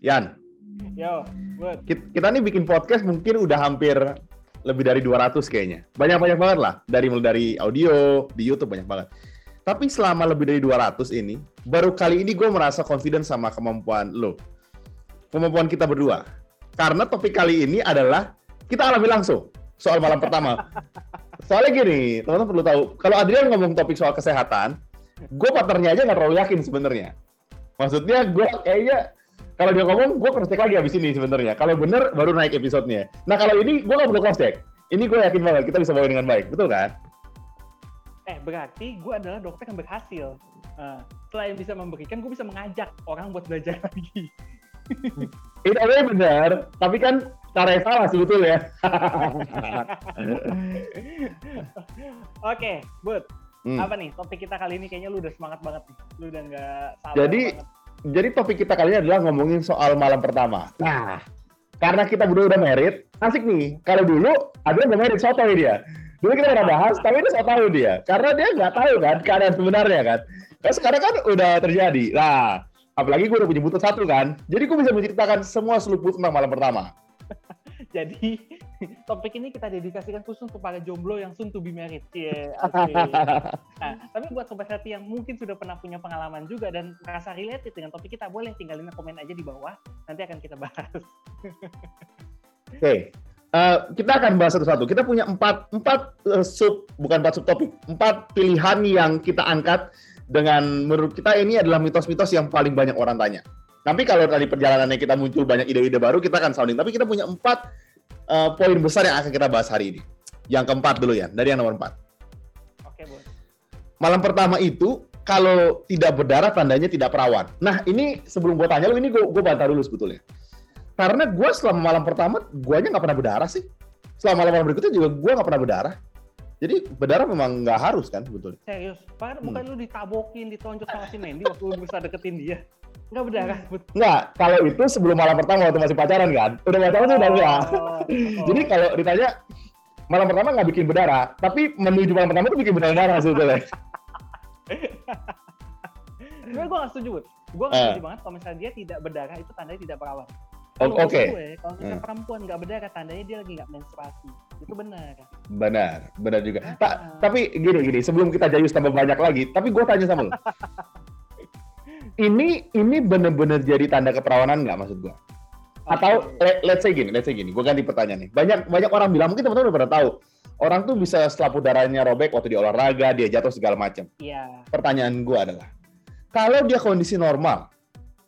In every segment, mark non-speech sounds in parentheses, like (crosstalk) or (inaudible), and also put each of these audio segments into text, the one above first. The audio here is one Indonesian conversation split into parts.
Yan. Yo, good. Kita nih bikin podcast mungkin udah hampir lebih dari 200 kayaknya. Banyak-banyak banget lah. Dari mulai dari audio, di YouTube banyak banget. Tapi selama lebih dari 200 ini, baru kali ini gue merasa confident sama kemampuan lo. Kemampuan kita berdua. Karena topik kali ini adalah kita alami langsung soal malam (laughs) pertama. Soalnya gini, teman-teman perlu tahu, kalau Adrian ngomong topik soal kesehatan, gue partnernya aja nggak terlalu yakin sebenarnya. Maksudnya gue kayaknya kalau dia ngomong, gue cross check lagi abis ini sebenarnya. Kalau bener, baru naik episodenya. Nah kalau ini, gue nggak perlu cross check. Ini gue yakin banget kita bisa bawa dengan baik, betul kan? Eh, berarti gue adalah dokter yang berhasil. Uh, selain bisa memberikan, gue bisa mengajak orang buat belajar (laughs) lagi. Ini awalnya benar, tapi kan cara yang salah sebetulnya. (laughs) Oke, Bud. Hmm. Apa nih topik kita kali ini? Kayaknya lu udah semangat banget nih. Lu udah nggak sabar Jadi, banget jadi topik kita kali ini adalah ngomongin soal malam pertama. Nah, karena kita berdua udah merit, asik nih. Kalau dulu ada yang udah merit, so tahu dia. Dulu kita pernah bahas, tapi dia so tahu dia. Karena dia nggak tahu kan keadaan sebenarnya kan. Nah, sekarang kan udah terjadi. Nah, apalagi gue udah punya butuh satu kan. Jadi gue bisa menceritakan semua seluput tentang malam pertama. (laughs) Jadi topik ini kita dedikasikan khusus untuk para jomblo yang soon to be married. Yeah, (laughs) nah, tapi buat sobat hati yang mungkin sudah pernah punya pengalaman juga dan merasa related dengan topik kita, boleh tinggalin komen aja di bawah. Nanti akan kita bahas. (laughs) Oke, okay. uh, eh, kita akan bahas satu-satu. Kita punya empat empat uh, sub bukan empat subtopik, empat pilihan yang kita angkat dengan menurut kita ini adalah mitos-mitos yang paling banyak orang tanya. Tapi kalau tadi perjalanannya kita muncul banyak ide-ide baru, kita akan sounding. Tapi kita punya empat uh, poin besar yang akan kita bahas hari ini. Yang keempat dulu ya, dari yang nomor empat. Malam pertama itu, kalau tidak berdarah tandanya tidak perawan. Nah, ini sebelum gue tanya lu, ini gue, gue bantah dulu sebetulnya. Karena gue selama malam pertama, gue aja nggak pernah berdarah sih. Selama malam-malam berikutnya juga gue nggak pernah berdarah. Jadi berdarah memang nggak harus kan sebetulnya. Serius? Pak, hmm. bukan lu ditabokin, ditonjok sama si Mandy waktu lu berusaha deketin dia? Enggak berdarah. Enggak, kalau itu sebelum malam pertama waktu masih pacaran kan. Udah pacaran tuh udah enggak. Oh. (laughs) Jadi kalau ditanya malam pertama nggak bikin berdarah, tapi menuju malam pertama tuh bikin berdarah sebetulnya. Sebenernya gue gak setuju, Gue gak eh. setuju uh. banget kalau misalnya dia tidak berdarah itu tandanya tidak perawan. Oke. Okay. kalau misalnya uh. perempuan nggak berdarah tandanya dia lagi nggak menstruasi. Itu benar. Benar, benar juga. Uh. Ta tapi gini gini, sebelum kita jayus tambah banyak lagi, tapi gue tanya sama lu (laughs) ini ini benar-benar jadi tanda keperawanan nggak maksud gua? Atau let, let's say gini, let's say gini, gua ganti pertanyaan nih. Banyak banyak orang bilang mungkin teman-teman udah pernah tahu orang tuh bisa selaput darahnya robek waktu di olahraga, dia jatuh segala macam. Iya. Pertanyaan gua adalah, kalau dia kondisi normal,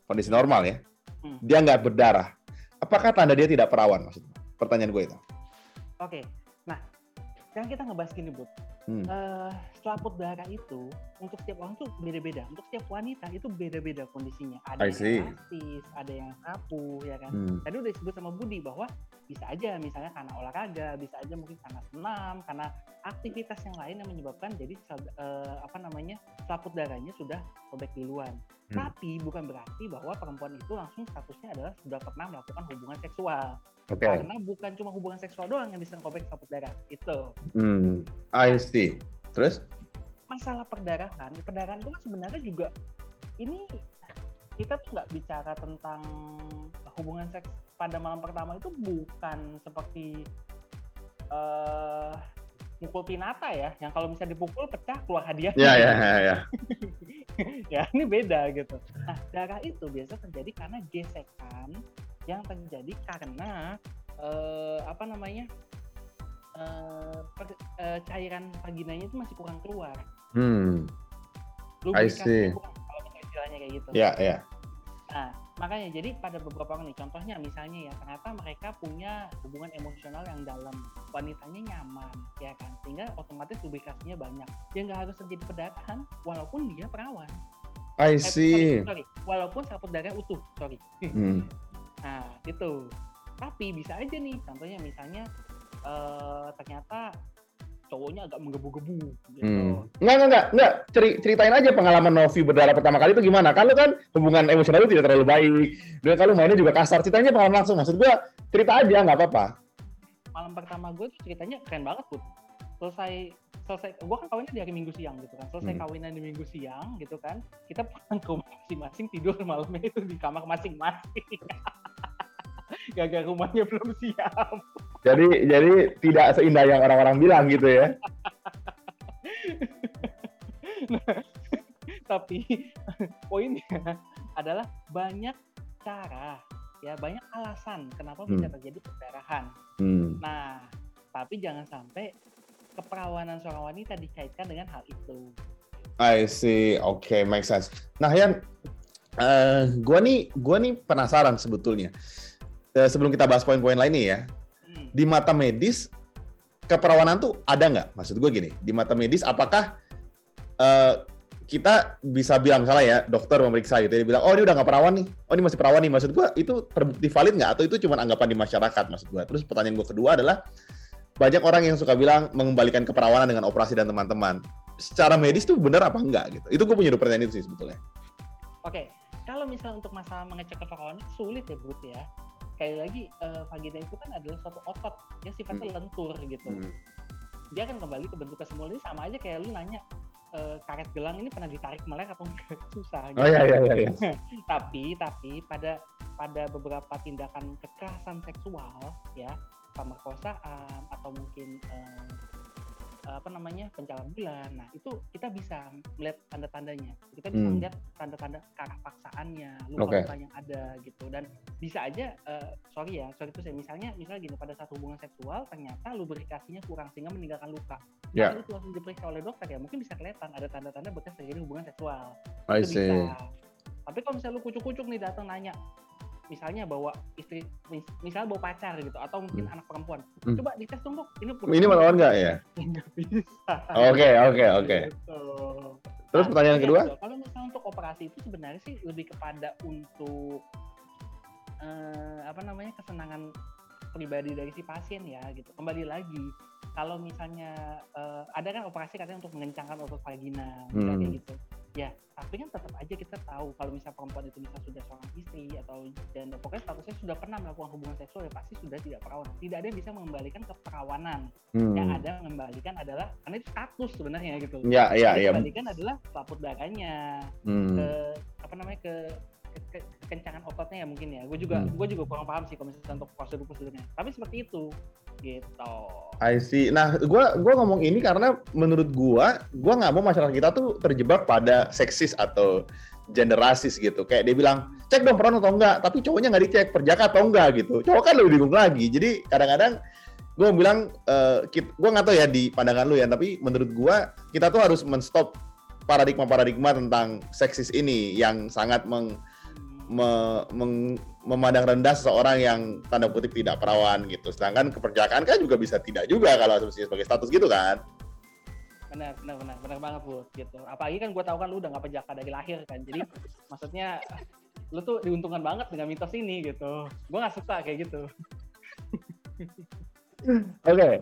kondisi normal ya, hmm. dia nggak berdarah, apakah tanda dia tidak perawan maksudnya? Pertanyaan gue itu. Oke, nah sekarang kita ngebahas gini, Bu hmm. uh, selaput darah itu untuk setiap orang tuh beda-beda. Untuk setiap wanita itu beda-beda kondisinya. Ada yang elastis, ada yang rapuh, ya kan. Hmm. Tadi udah disebut sama Budi bahwa bisa aja misalnya karena olahraga, bisa aja mungkin karena senam, karena aktivitas yang lain yang menyebabkan jadi uh, apa namanya selaput darahnya sudah sobek duluan. Hmm. Tapi bukan berarti bahwa perempuan itu langsung statusnya adalah sudah pernah melakukan hubungan seksual. Okay. Karena bukan cuma hubungan seksual doang yang bisa ngobek selaput darah. Itu. Hmm, I see. Terus? Masalah perdarahan, perdarahan itu kan sebenarnya juga ini kita tuh nggak bicara tentang hubungan seks pada malam pertama itu bukan seperti uh, mukul pinata ya, yang kalau misalnya dipukul pecah keluar hadiah. Ya, ya, ya, ya. (laughs) ya, ini beda gitu. Nah, darah itu biasa terjadi karena gesekan yang terjadi karena uh, apa namanya uh, per, uh, cairan vaginanya itu masih kurang keluar. Hmm. I see. Kurang, kalau istilahnya kayak gitu. Ya, yeah, ya. Yeah. Nah, makanya jadi pada beberapa orang nih, contohnya misalnya ya, ternyata mereka punya hubungan emosional yang dalam, wanitanya nyaman, ya kan, sehingga otomatis lubrikasinya banyak. Ya nggak harus terjadi perdarahan, walaupun dia perawan. I see. Eh, sorry, sorry, walaupun saput darah utuh, sorry. Hmm. (laughs) Nah, itu. Tapi bisa aja nih, contohnya misalnya uh, ternyata cowoknya agak menggebu-gebu gitu. Hmm. Enggak, enggak, enggak, enggak. Ceri ceritain aja pengalaman Novi berdarah pertama kali itu gimana. Kalau kan hubungan emosional itu tidak terlalu baik. Dan kalau mainnya juga kasar. Ceritanya pengalaman langsung. Maksud gue cerita aja, nggak apa-apa. Malam pertama gue tuh ceritanya keren banget, tuh. Selesai selesai gue kan kawinnya di hari minggu siang gitu kan selesai hmm. kawinan di minggu siang gitu kan kita pulang ke masing-masing tidur malamnya itu di kamar masing-masing (laughs) gagal rumahnya belum siap jadi jadi tidak seindah yang orang-orang bilang gitu ya nah, (laughs) tapi poinnya adalah banyak cara ya banyak alasan kenapa hmm. bisa terjadi perdarahan hmm. nah tapi jangan sampai keperawanan seorang wanita dikaitkan dengan hal itu. I see, oke, okay, make sense. Nah, Yan, uh, gua nih, gua nih penasaran sebetulnya. Uh, sebelum kita bahas poin-poin lain nih ya, hmm. di mata medis keperawanan tuh ada nggak? Maksud gue gini, di mata medis apakah uh, kita bisa bilang misalnya ya dokter memeriksa gitu, dia bilang oh ini udah nggak perawan nih, oh ini masih perawan nih. Maksud gue itu terbukti valid nggak atau itu cuma anggapan di masyarakat? Maksud gue. Terus pertanyaan gue kedua adalah banyak orang yang suka bilang mengembalikan keperawanan dengan operasi dan teman-teman. Secara medis tuh benar apa enggak gitu? Itu gue punya pertanyaan itu sih sebetulnya. Oke, kalau misalnya untuk masalah mengecek keperawanan sulit ya Bud ya. Kayak lagi uh, vagina itu kan adalah suatu otot yang sifatnya hmm. lentur gitu. Hmm. Dia akan kembali ke bentuk semula ini sama aja kayak lu nanya uh, karet gelang ini pernah ditarik melek atau enggak (laughs) susah gitu. Oh iya iya iya. iya. (laughs) tapi tapi pada pada beberapa tindakan kekerasan seksual ya pemerkosaan atau mungkin uh, apa namanya pencabulan. Nah itu kita bisa melihat tanda-tandanya. Kita bisa hmm. melihat tanda-tanda karah paksaannya, luka-luka okay. yang ada gitu. Dan bisa aja, uh, sorry ya, sorry itu saya misalnya, misalnya gini pada saat hubungan seksual ternyata lubrikasinya kurang sehingga meninggalkan luka. Yeah. Nah, itu langsung diperiksa oleh dokter ya, mungkin bisa kelihatan ada tanda-tanda bekas terjadi hubungan seksual. I see. Bisa. Tapi kalau misalnya lu kucuk-kucuk nih datang nanya, misalnya bawa istri misalnya bawa pacar gitu atau mungkin hmm. anak perempuan hmm. coba dites dong dok ini ini melawan nggak ya nggak bisa oke oke oke gitu. terus nah, pertanyaan ya, kedua gitu. kalau misalnya untuk operasi itu sebenarnya sih lebih kepada untuk uh, apa namanya kesenangan pribadi dari si pasien ya gitu kembali lagi kalau misalnya uh, ada kan operasi katanya untuk mengencangkan otot vagina hmm. gitu ya tapi kan tetap aja kita tahu kalau misalnya perempuan itu bisa sudah seorang istri atau dan pokoknya statusnya sudah pernah melakukan hubungan seksual ya pasti sudah tidak perawan tidak ada yang bisa mengembalikan keperawanan hmm. yang ada mengembalikan adalah karena itu status sebenarnya gitu ya ya ya mengembalikan adalah selaput darahnya hmm. ke apa namanya ke, kekencangan ototnya ya mungkin ya. Gue juga hmm. gue juga kurang paham sih kalau misalnya untuk prosedur prosedurnya. Tapi seperti itu gitu. I see. Nah, gue gua ngomong ini karena menurut gue, gue nggak mau masyarakat kita tuh terjebak pada seksis atau gender rasis gitu. Kayak dia bilang, cek dong peran atau enggak, tapi cowoknya nggak dicek, perjaka atau enggak gitu. Cowok kan lebih bingung lagi. Jadi kadang-kadang gue bilang, uh, gue nggak tahu ya di pandangan lu ya, tapi menurut gue kita tuh harus menstop paradigma-paradigma tentang seksis ini yang sangat meng me, meng, memandang rendah seseorang yang tanda kutip tidak perawan gitu. Sedangkan keperjakaan kan juga bisa tidak juga kalau sebagai status gitu kan. Benar, benar, benar, benar banget bu, gitu. Apalagi kan gue tahu kan lu udah gak perjaka dari lahir kan, jadi (laughs) maksudnya lu tuh diuntungkan banget dengan mitos ini gitu. Gue gak suka kayak gitu. (laughs) Oke, okay.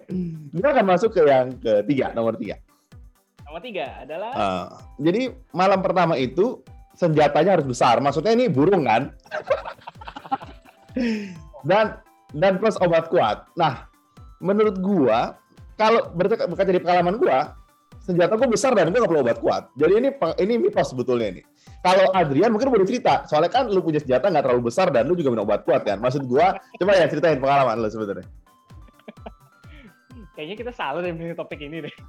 kita akan masuk ke yang ketiga, nomor tiga. Nomor tiga adalah. Uh, jadi malam pertama itu senjatanya harus besar. Maksudnya ini burung kan? dan dan plus obat kuat. Nah, menurut gua kalau berkaca dari pengalaman gua, senjata gua besar dan gua gak perlu obat kuat. Jadi ini ini mitos sebetulnya nih. Kalau Adrian mungkin boleh cerita, soalnya kan lu punya senjata nggak terlalu besar dan lu juga minum obat kuat kan. Maksud gua, coba ya ceritain pengalaman lu sebetulnya. Kayaknya kita salah deh topik ini deh. (laughs)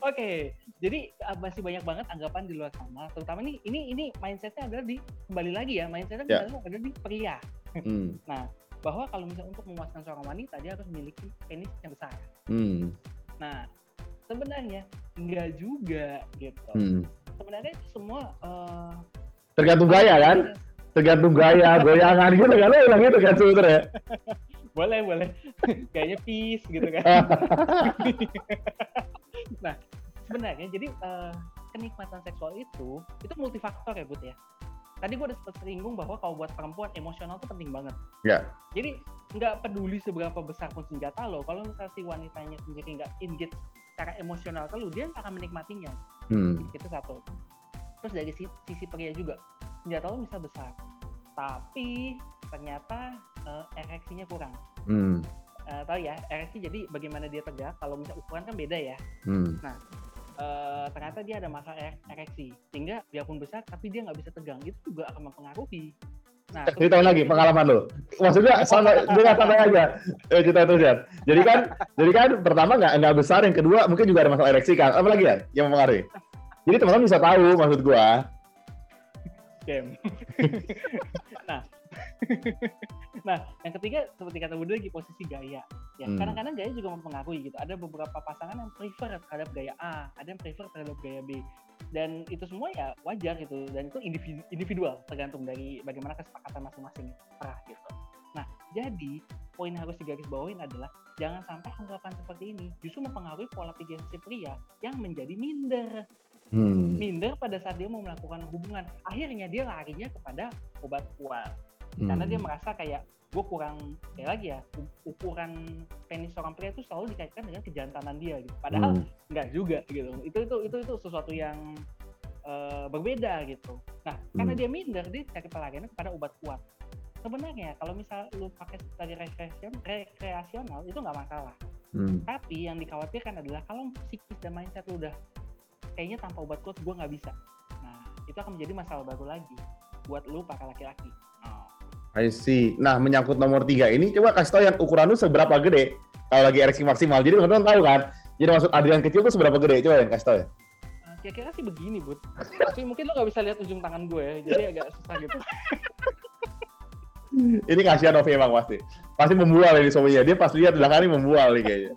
Oke, okay. Jadi uh, masih banyak banget anggapan di luar sana. Terutama ini ini ini mindsetnya adalah di kembali lagi ya, mindsetnya yeah. adalah di pria. Hmm. (laughs) nah, bahwa kalau misalnya untuk memuaskan seorang wanita dia harus memiliki penis yang besar. Hmm. Nah, sebenarnya enggak juga gitu. Hmm. Sebenarnya semua uh, tergantung gaya kan? Tergantung gaya, goyangan gitu kan? Lo bilang gitu kan sebenarnya. (laughs) boleh boleh (laughs) kayaknya peace gitu kan nah sebenarnya jadi uh, kenikmatan seksual itu itu multifaktor ya Bud ya tadi gue udah sempat singgung bahwa kalau buat perempuan emosional tuh penting banget. Ya. Yeah. Jadi nggak peduli seberapa besar pun senjata lo, kalau misalnya si wanitanya sendiri nggak engage secara emosional ke lu, dia akan menikmatinya. Hmm. Itu satu. Terus dari sisi, sisi pria juga, senjata lo bisa besar, tapi ternyata uh, ereksinya kurang. Hmm uh, tahu ya ereksi jadi bagaimana dia tegak kalau misal ukuran kan beda ya hmm. nah uh, ternyata dia ada masalah ereksi sehingga biarpun besar tapi dia nggak bisa tegang itu juga akan mempengaruhi Nah, ceritain lagi pengalaman lo. Maksudnya (laughs) sama dengan santai aja. Eh, cerita terus ya. Jadi kan, jadi kan pertama nggak nggak besar, yang kedua mungkin juga ada masalah ereksi kan. Apa lagi ya yang mempengaruhi? Jadi teman-teman bisa tahu maksud gua. Game. (laughs) nah, (laughs) nah, yang ketiga seperti kata Budi lagi posisi gaya. Ya, hmm. kadang-kadang gaya juga mempengaruhi gitu. Ada beberapa pasangan yang prefer terhadap gaya A, ada yang prefer terhadap gaya B dan itu semua ya wajar gitu dan itu individu, individual tergantung dari bagaimana kesepakatan masing-masing para gitu. Nah, jadi poin harus digarisbawahin adalah jangan sampai anggapan seperti ini justru mempengaruhi pola pikir si pria yang menjadi minder. Hmm. Minder pada saat dia mau melakukan hubungan. Akhirnya dia larinya kepada obat kuat. Hmm. Karena dia merasa kayak gue kurang kayak lagi ya ukuran penis seorang pria itu selalu dikaitkan dengan kejantanan dia gitu padahal hmm. nggak juga gitu itu itu itu itu sesuatu yang uh, berbeda gitu nah hmm. karena dia minder dia cari pelariannya kepada obat kuat sebenarnya kalau misal lu pakai sebagai rekreasion rekreasional itu nggak masalah hmm. tapi yang dikhawatirkan adalah kalau psikis dan mindset lu udah kayaknya tanpa obat kuat gue nggak bisa nah itu akan menjadi masalah baru lagi buat lu para laki-laki I see. Nah, menyangkut nomor tiga ini, coba kasih tahu yang ukuran lu seberapa gede kalau lagi ereksi maksimal. Jadi teman-teman tahu kan? Jadi maksud Adrian kecil tuh seberapa gede? Coba yang kasih tahu ya. Nah, kira-kira sih begini, Bud. Tapi mungkin lo gak bisa lihat ujung tangan gue ya, jadi agak susah gitu. (laughs) ini kasihan Novi emang pasti. Pasti membual ini suaminya. Dia pas lihat belakang ini membual nih kayaknya.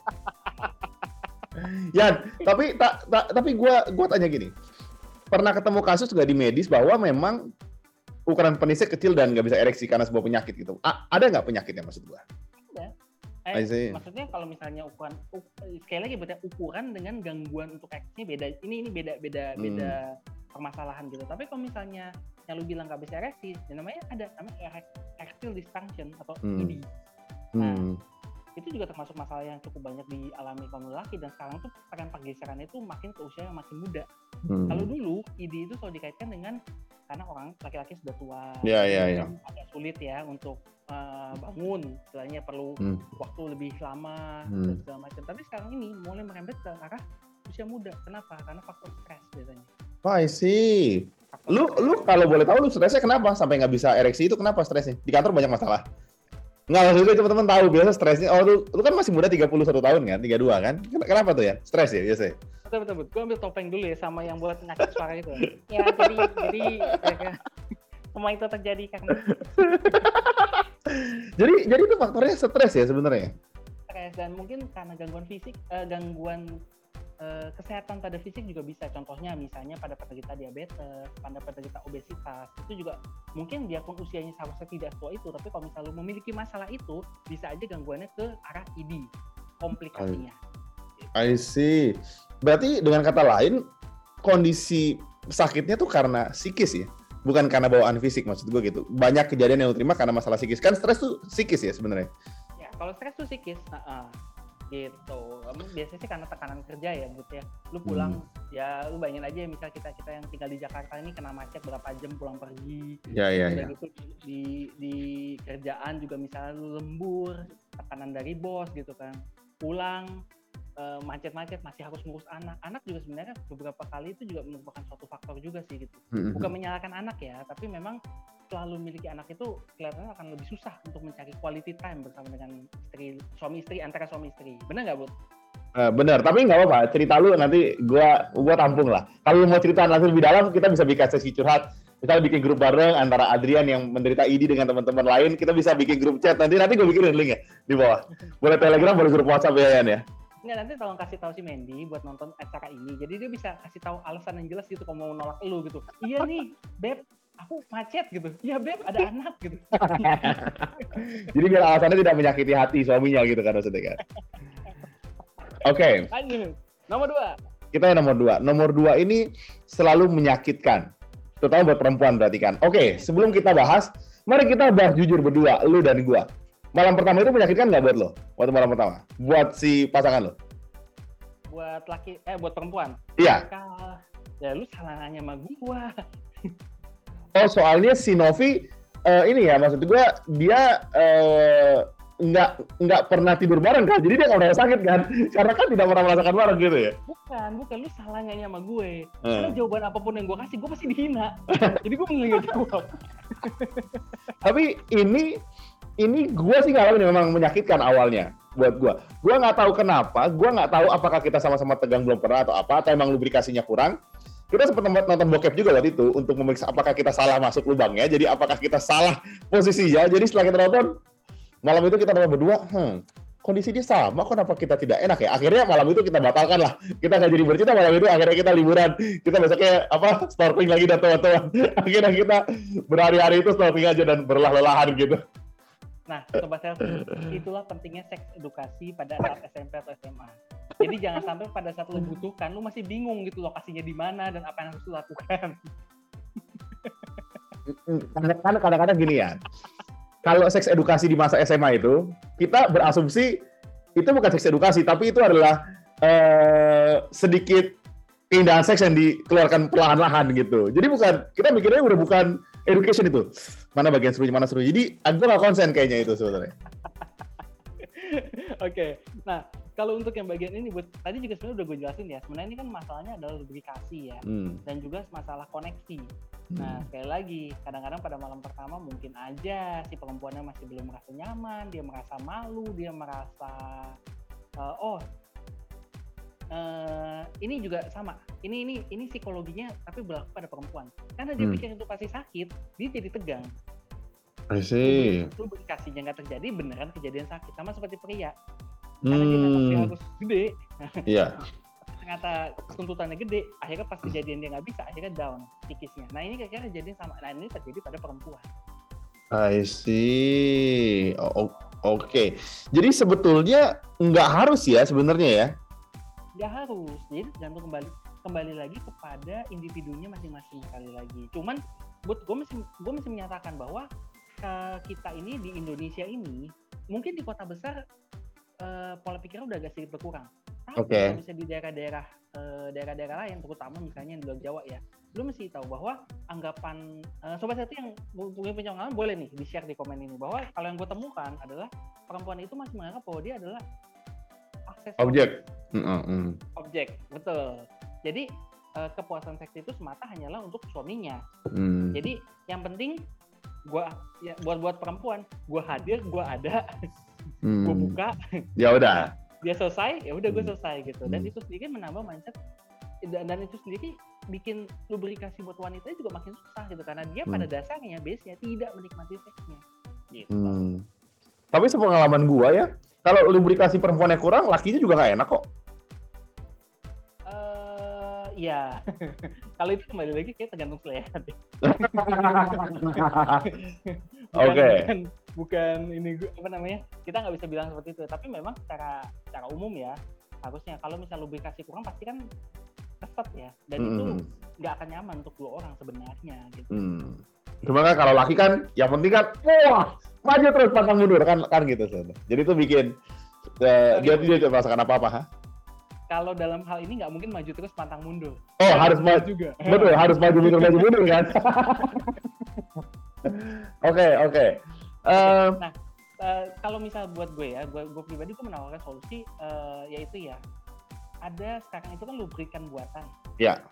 Yan, tapi ta, ta, tapi gue gua tanya gini. Pernah ketemu kasus gak di medis bahwa memang ukuran penisnya kecil dan nggak bisa ereksi karena sebuah penyakit gitu. A ada nggak penyakitnya maksud gua? Ada. Eh, maksudnya kalau misalnya ukuran sekali lagi berarti ukuran dengan gangguan untuk ereksinya beda. Ini ini beda beda hmm. beda permasalahan gitu. Tapi kalau misalnya yang lu bilang nggak bisa ereksi, ya namanya ada namanya erectile dysfunction atau hmm. ED. Nah, hmm. itu juga termasuk masalah yang cukup banyak dialami kaum laki dan sekarang tuh tren pergeseran itu makin ke usia yang makin muda. Hmm. Kalau dulu ED itu selalu dikaitkan dengan karena orang laki-laki sudah tua, yeah, yeah, yeah. agak sulit ya untuk uh, bangun, istilahnya perlu hmm. waktu lebih lama hmm. dan segala macam. Tapi sekarang ini mulai merembet ke arah usia muda. Kenapa? Karena faktor stres biasanya. Oh, I see. lu, lu kalau boleh tahu lu stresnya kenapa sampai nggak bisa ereksi itu kenapa stresnya? Di kantor banyak masalah. Nggak maksudnya teman-teman tahu biasa stresnya. Oh lu, lu kan masih muda 31 tahun kan, 32 kan? Kenapa tuh ya? Stres ya biasanya? betul betul betul. Gue ambil topeng dulu ya sama yang buat ngacak (laughs) suara itu. ya jadi jadi ya, semua itu terjadi karena. (laughs) jadi jadi itu faktornya stres ya sebenarnya. Stres dan mungkin karena gangguan fisik, uh, gangguan kesehatan pada fisik juga bisa. Contohnya misalnya pada penderita diabetes, pada penderita obesitas itu juga mungkin biarpun usianya seharusnya tidak tua itu, tapi kalau misalnya memiliki masalah itu bisa aja gangguannya ke arah ID komplikasinya. I see. Berarti dengan kata lain, kondisi sakitnya tuh karena psikis ya? Bukan karena bawaan fisik maksud gue gitu. Banyak kejadian yang terima karena masalah psikis. Kan stres tuh psikis ya sebenarnya? Ya, kalau stres tuh psikis. Uh -uh. Gitu. Biasanya sih karena tekanan kerja ya, Bud ya. Lu pulang, hmm. ya lu bayangin aja misal kita kita yang tinggal di Jakarta ini kena macet berapa jam pulang pergi. Ya, ya, ya. Gitu, di, di kerjaan juga misalnya lu lembur, tekanan dari bos gitu kan. Pulang, Eh, macet-macet masih harus ngurus anak. Anak juga sebenarnya beberapa kali itu juga merupakan suatu faktor juga sih gitu. Mm-hmm. Bukan menyalahkan anak ya, tapi memang selalu memiliki anak itu kelihatannya akan lebih susah untuk mencari quality time bersama dengan istri, suami istri antara suami istri. Benar nggak, Bu? Uh, bener, tapi nggak apa-apa. Cerita lu nanti gua gua tampung lah. Kalau mau cerita langsung lebih dalam, kita bisa bikin sesi curhat. Kita bikin grup bareng antara Adrian yang menderita ID dengan teman-teman lain. Kita bisa bikin grup chat nanti. Nanti gue bikinin link ya di bawah. Boleh Telegram, boleh grup WhatsApp ya, Yan ya. Enggak, nanti tolong kasih tahu si Mandy buat nonton acara ini. Jadi dia bisa kasih tahu alasan yang jelas gitu kalau mau nolak lu gitu. Iya nih, Beb, aku macet gitu. Iya, Beb, ada (laughs) anak gitu. (laughs) Jadi biar alasannya tidak menyakiti hati suaminya gitu kan maksudnya kan. Oke. Okay. Nomor dua. Kita yang nomor dua. Nomor dua ini selalu menyakitkan. Terutama buat perempuan berarti kan. Oke, okay, sebelum kita bahas, mari kita bahas jujur berdua, lu dan gua malam pertama itu menyakitkan nggak buat lo waktu malam pertama buat si pasangan lo buat laki eh buat perempuan iya ya lu salah nanya sama gua (laughs) oh soalnya si Novi uh, ini ya maksud gua dia uh, nggak nggak pernah tidur bareng kan, jadi dia nggak merasa sakit kan, (laughs) karena kan tidak pernah merasakan bareng gitu ya. Bukan, bukan lu salahnya sama gue. Hmm. Karena jawaban apa pun yang gue kasih, gue pasti dihina. (laughs) jadi gue mending jawab. Tapi ini ini gue sih ngalamin memang menyakitkan awalnya buat gue. Gue nggak tahu kenapa, gue nggak tahu apakah kita sama-sama tegang belum pernah atau apa, atau emang lubrikasinya kurang. Kita sempat nonton bokep juga waktu itu untuk memeriksa apakah kita salah masuk lubangnya, jadi apakah kita salah posisinya. Jadi setelah kita nonton, malam itu kita nonton berdua, hmm, kondisi dia sama, kenapa kita tidak enak ya? Akhirnya malam itu kita batalkan lah. Kita nggak jadi bercinta malam itu, akhirnya kita liburan. Kita besoknya apa snorkeling lagi dan teman-teman. (laughs) Akhirnya kita berhari-hari itu snorkeling aja dan berlelah-lelahan gitu. Nah, Sobat Selfie, itulah pentingnya seks edukasi pada saat SMP atau SMA. Jadi jangan sampai pada saat lo butuhkan, lo masih bingung gitu lokasinya di mana dan apa yang harus lo lakukan. Kadang-kadang kadang-kadang gini ya, kalau seks edukasi di masa SMA itu, kita berasumsi itu bukan seks edukasi, tapi itu adalah uh, sedikit keindahan seks yang dikeluarkan perlahan-lahan gitu. Jadi bukan, kita mikirnya udah bukan education itu mana bagian serunya mana seru jadi aku nggak konsen kayaknya itu sebetulnya (laughs) oke okay. nah kalau untuk yang bagian ini buat tadi juga sebenarnya udah gue jelasin ya sebenarnya ini kan masalahnya adalah lubrikasi ya hmm. dan juga masalah koneksi hmm. nah sekali lagi kadang-kadang pada malam pertama mungkin aja si perempuannya masih belum merasa nyaman dia merasa malu dia merasa uh, oh uh, ini juga sama. Ini ini ini psikologinya tapi berlaku pada perempuan. Karena dia hmm. pikir itu pasti sakit, dia jadi tegang. I see. Itu kasihnya nggak terjadi, beneran kejadian sakit. Sama seperti pria. Karena hmm. dia harus gede. (laughs) Iya. ternyata tuntutannya gede, akhirnya pas kejadian dia nggak bisa, akhirnya down psikisnya. Nah ini kayaknya kejadian sama, nah ini terjadi pada perempuan. I see. Oh, Oke, okay. jadi sebetulnya nggak harus ya sebenarnya ya nggak harus. Jadi tergantung kembali kembali lagi kepada individunya masing-masing sekali lagi. Cuman buat gue masih gue masih menyatakan bahwa uh, kita ini di Indonesia ini mungkin di kota besar uh, pola pikirnya udah agak sedikit berkurang. Tapi okay. bisa di daerah-daerah uh, daerah-daerah lain terutama misalnya di luar Jawa ya lu mesti tahu bahwa anggapan uh, sobat satu yang punya pengalaman boleh nih di share di komen ini. Bahwa kalau yang gue temukan adalah perempuan itu masih menganggap bahwa dia adalah akses objek mm-hmm. objek betul jadi uh, kepuasan seks itu semata hanyalah untuk suaminya mm. jadi yang penting gua ya buat buat perempuan gua hadir gua ada mm. gua buka ya udah dia selesai ya udah gue mm. selesai gitu dan mm. itu sendiri menambah mindset dan, dan itu sendiri bikin lubrikasi buat wanita juga makin susah gitu karena dia mm. pada dasarnya biasanya tidak menikmati seksnya gitu. Mm. Tapi sepengalaman gua ya, kalau lubrikasi perempuannya kurang, lakinya juga nggak enak kok. Uh, ya, (laughs) kalau itu kembali lagi kayak tergantung selera (laughs) Oke. Okay. Bukan, bukan ini apa namanya? Kita nggak bisa bilang seperti itu. Tapi memang secara secara umum ya harusnya kalau misal lubrikasi kurang pasti kan keset ya dan hmm. itu nggak akan nyaman untuk dua orang sebenarnya gitu. Hmm. Cuma kan kalau laki kan yang penting kan wah maju terus pantang mundur kan kan gitu sebenernya. Jadi itu bikin uh, dia dia tidak merasakan apa-apa ha? Kalau dalam hal ini nggak mungkin maju terus pantang mundur. Oh kan harus maju juga. Betul harus maju mundur maju mundur kan. (laughs) Oke oke. Eh, nah uh, kalau misal buat gue ya, gue, gue pribadi gue menawarkan solusi uh, yaitu ya ada sekarang itu kan lubrikan buatan. Ya.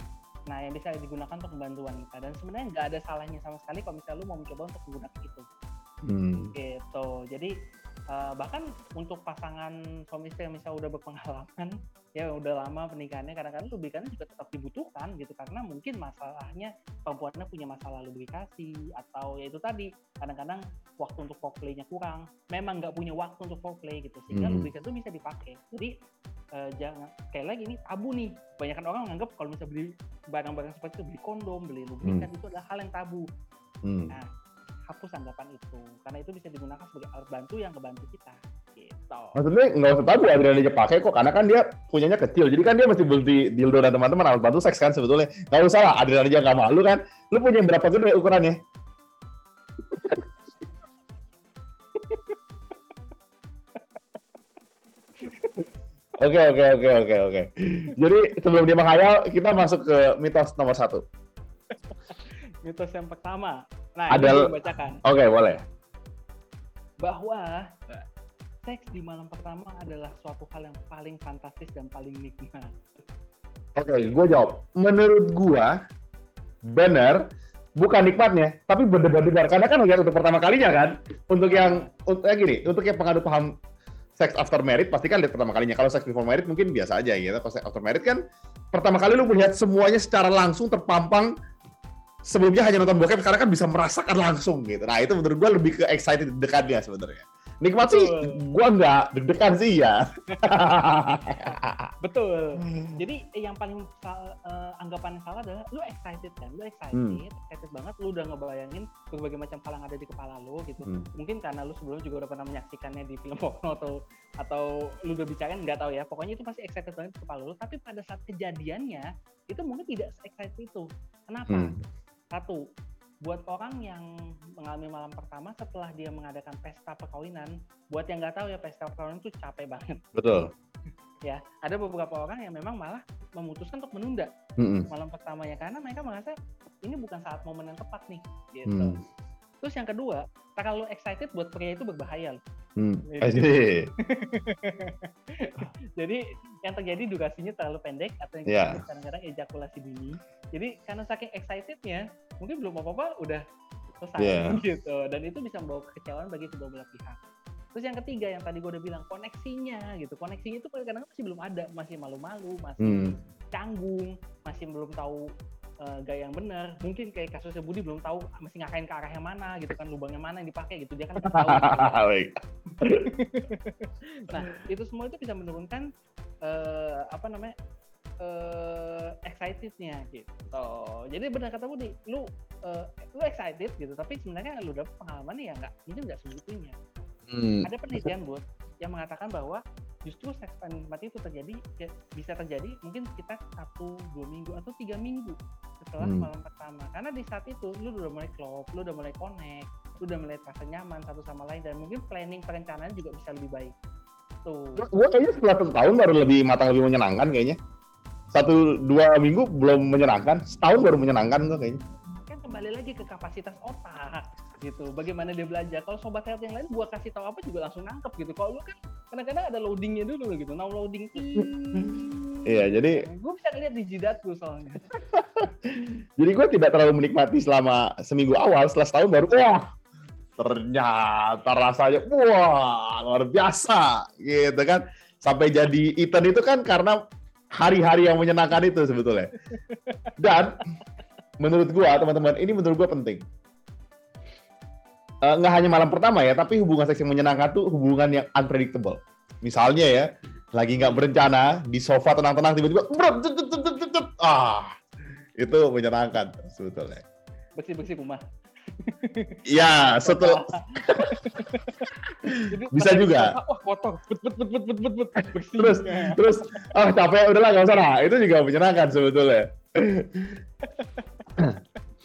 Nah, yang bisa digunakan untuk membantu wanita dan sebenarnya nggak ada salahnya sama sekali kalau misalnya lu mau mencoba untuk menggunakan itu. Hmm. Gitu. Jadi uh, bahkan untuk pasangan suami istri yang misalnya udah berpengalaman, (laughs) ya udah lama pernikahannya, kadang-kadang lubrikannya juga tetap dibutuhkan gitu karena mungkin masalahnya perempuannya punya masalah lubrikasi atau ya itu tadi kadang-kadang waktu untuk foreplaynya kurang, memang nggak punya waktu untuk foreplay gitu sehingga hmm. lubrikan itu bisa dipakai. Jadi uh, jangan sekali lagi ini tabu nih. Banyak orang menganggap kalau misalnya beli barang-barang seperti itu beli kondom, beli lubrikan hmm. itu adalah hal yang tabu. Hmm. Nah, hapus anggapan itu. Karena itu bisa digunakan sebagai alat bantu yang ngebantu kita. Gitu. Maksudnya nggak usah tahu Adrian aja pakai kok. Karena kan dia punyanya kecil. Jadi kan dia mesti beli dildo dan teman-teman alat bantu seks kan sebetulnya. Nggak usah lah aja nggak malu kan. Lu punya berapa gede ukurannya? (laughs) Oke oke oke oke oke. Jadi sebelum dia menghayal, kita masuk ke mitos nomor satu. Mitos yang pertama, Nah, ada ini bacakan. Oke, okay, boleh. Bahwa seks di malam pertama adalah suatu hal yang paling fantastis dan paling nikmat. Oke, okay, gue jawab. Menurut gue, benar, bukan nikmatnya, tapi benar-benar karena kan lihat untuk pertama kalinya kan, untuk yang untuk ya gini, untuk yang pengadut paham sex after married pasti kan lihat pertama kalinya. Kalau sex before married mungkin biasa aja gitu. Kalau sex after married kan pertama kali lu melihat semuanya secara langsung terpampang sebelumnya hanya nonton bokep sekarang kan bisa merasakan langsung gitu. Nah itu menurut gue lebih ke excited dekatnya sebenarnya. Nikmat Betul. sih, gue nggak deg-degan sih ya. (laughs) Betul. Jadi yang paling uh, anggapan yang salah adalah lu excited kan, lu excited, hmm. excited banget, lu udah ngebayangin berbagai macam hal yang ada di kepala lu gitu. Hmm. Mungkin karena lu sebelumnya juga udah pernah menyaksikannya di film porno atau atau lu udah bicarain nggak tahu ya. Pokoknya itu pasti excited banget di kepala lu. Tapi pada saat kejadiannya itu mungkin tidak excited itu. Kenapa? Hmm. Satu, buat orang yang mengalami malam pertama setelah dia mengadakan pesta perkawinan, buat yang nggak tahu ya pesta perkawinan itu capek banget. Betul. (laughs) ya, ada beberapa orang yang memang malah memutuskan untuk menunda mm-hmm. malam pertamanya karena mereka merasa ini bukan saat momen yang tepat nih, gitu. Mm. Terus yang kedua, terlalu excited buat pria itu berbahaya loh. Hmm. Jadi, (laughs) jadi yang terjadi durasinya terlalu pendek atau yang yeah. kadang-kadang ejakulasi dini. Jadi karena saking excitednya, mungkin belum apa-apa udah selesai yeah. (laughs) gitu. Dan itu bisa membawa kekecewaan bagi kedua belah pihak. Terus yang ketiga yang tadi gue udah bilang koneksinya gitu. Koneksinya itu kadang-kadang masih belum ada, masih malu-malu, masih hmm. canggung, masih belum tahu uh, gaya yang benar. Mungkin kayak kasusnya Budi belum tahu mesti ngakain ke arah yang mana gitu kan, lubangnya mana yang dipakai gitu. Dia kan tahu. (laughs) nah, itu semua itu bisa menurunkan uh, apa namanya? uh, excitednya gitu. Jadi benar kata Budi, lu uh, lu excited gitu, tapi sebenarnya lu dapet pengalaman ya nggak mungkin nggak sebegitunya. Hmm. Ada penelitian buat yang mengatakan bahwa justru seks paling itu terjadi ya, bisa terjadi mungkin sekitar satu dua minggu atau tiga minggu setelah hmm. malam pertama. Karena di saat itu lu udah mulai klop lu udah mulai connect lu udah mulai terasa nyaman satu sama lain dan mungkin planning perencanaan juga bisa lebih baik. Tuh. Gue kayaknya setelah satu tahun baru lebih matang lebih menyenangkan kayaknya. Satu dua minggu belum menyenangkan setahun baru menyenangkan tuh kayaknya. Kan kembali lagi ke kapasitas otak gitu. Bagaimana dia belajar? Kalau sobat sehat yang lain gua kasih tahu apa juga langsung nangkep gitu. Kalau lu kan kadang-kadang ada loadingnya dulu gitu. Now loading (laughs) iya jadi gue bisa ngeliat di jidatku soalnya. (laughs) Jadi gue tidak terlalu menikmati selama seminggu awal setelah setahun baru wah ternyata rasanya wah luar biasa gitu kan. Sampai jadi Ethan itu kan karena hari-hari yang menyenangkan itu sebetulnya. Dan menurut gua teman-teman ini menurut gua penting. Uh, nggak hanya malam pertama ya, tapi hubungan seks yang menyenangkan tuh hubungan yang unpredictable. Misalnya ya, lagi nggak berencana di sofa tenang-tenang tiba-tiba ah itu menyenangkan sebetulnya. Bersih-bersih rumah. Ya, setelah (laughs) bisa juga. Wah, kotor. Bet, bet, bet, bet, bet, bet, bet. Bersih. Terus, terus, ah oh, capek, udahlah nggak usah. Nah, itu juga menyenangkan sebetulnya. (laughs)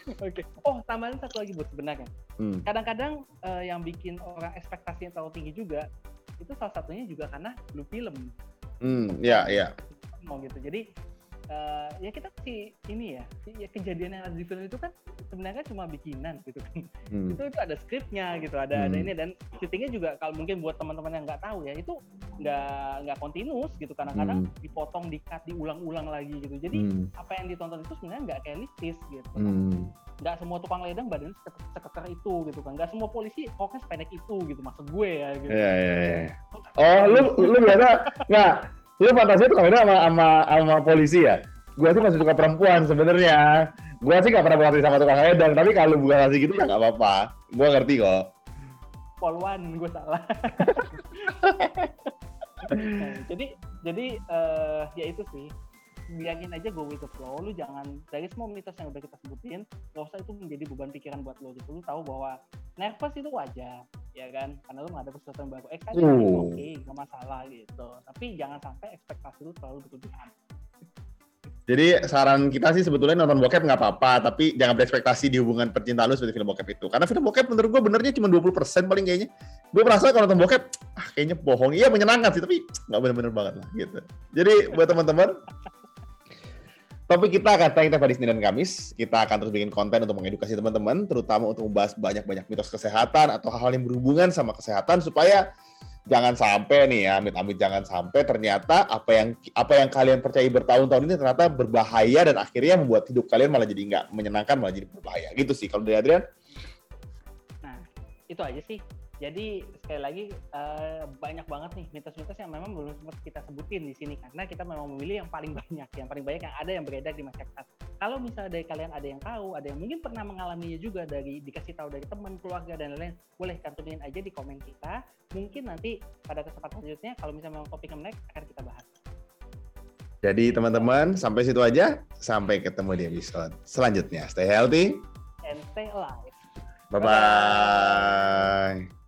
Oke. Okay. Oh, tambahan satu lagi buat sebenarnya. Hmm. Kadang-kadang uh, yang bikin orang ekspektasinya terlalu tinggi juga itu salah satunya juga karena blue film. Hmm, ya, ya. Mau gitu. Jadi uh, ya kita sih ini ya, ya kejadian yang ada di film itu kan sebenarnya cuma bikinan gitu kan. Hmm. itu itu ada skripnya gitu, ada hmm. ada ini dan syutingnya juga kalau mungkin buat teman-teman yang nggak tahu ya itu nggak nggak kontinus gitu kadang-kadang hmm. dipotong, dikat, diulang-ulang lagi gitu. Jadi hmm. apa yang ditonton itu sebenarnya nggak realistis gitu. Hmm. Nggak semua tukang ledeng badan seketer itu gitu kan. Nggak semua polisi koknya sependek itu gitu maksud gue ya gitu. Iya, iya, iya. Oh, lu lu biasa nggak Lu fantasi itu kawinnya sama, sama sama polisi ya? Gua sih masih suka perempuan sebenarnya. Gua sih gak pernah berarti sama tukang edang, tapi kalau bukan kasih gitu ya gak apa-apa. Gua ngerti kok. Polwan, gue salah. nah, (laughs) jadi jadi uh, ya itu sih biarin aja go with the flow lu jangan dari semua mitos yang udah kita sebutin gak usah itu menjadi beban pikiran buat lo gitu lu tahu bahwa nervous itu wajar ya kan karena lu ada sesuatu yang baru excited uh. oke okay, gak masalah gitu tapi jangan sampai ekspektasi lu terlalu berlebihan jadi saran kita sih sebetulnya nonton bokep nggak apa-apa, tapi jangan berekspektasi di hubungan percintaan lu seperti film bokep itu. Karena film bokep menurut gue benernya cuma 20% paling kayaknya. Gue merasa kalau nonton bokep, ah kayaknya bohong. Iya menyenangkan sih, tapi nggak bener-bener banget lah gitu. Jadi buat teman-teman, Topik kita akan tayang tiap hari Senin dan Kamis. Kita akan terus bikin konten untuk mengedukasi teman-teman, terutama untuk membahas banyak-banyak mitos kesehatan atau hal-hal yang berhubungan sama kesehatan supaya jangan sampai nih ya, amit-amit jangan sampai ternyata apa yang apa yang kalian percaya bertahun-tahun ini ternyata berbahaya dan akhirnya membuat hidup kalian malah jadi nggak menyenangkan, malah jadi berbahaya. Gitu sih kalau dari Adrian. Nah, itu aja sih jadi sekali lagi uh, banyak banget nih mitos-mitos yang memang belum sempat kita sebutin di sini karena kita memang memilih yang paling (laughs) banyak, yang paling banyak yang ada yang beredar di masyarakat. Kalau misalnya dari kalian ada yang tahu, ada yang mungkin pernah mengalaminya juga dari dikasih tahu dari teman, keluarga dan lain-lain, boleh cantumin aja di komen kita. Mungkin nanti pada kesempatan selanjutnya kalau misalnya memang topik menarik akan kita bahas. Jadi teman-teman sampai situ aja, sampai ketemu di episode selanjutnya. Stay healthy and stay alive. Bye bye.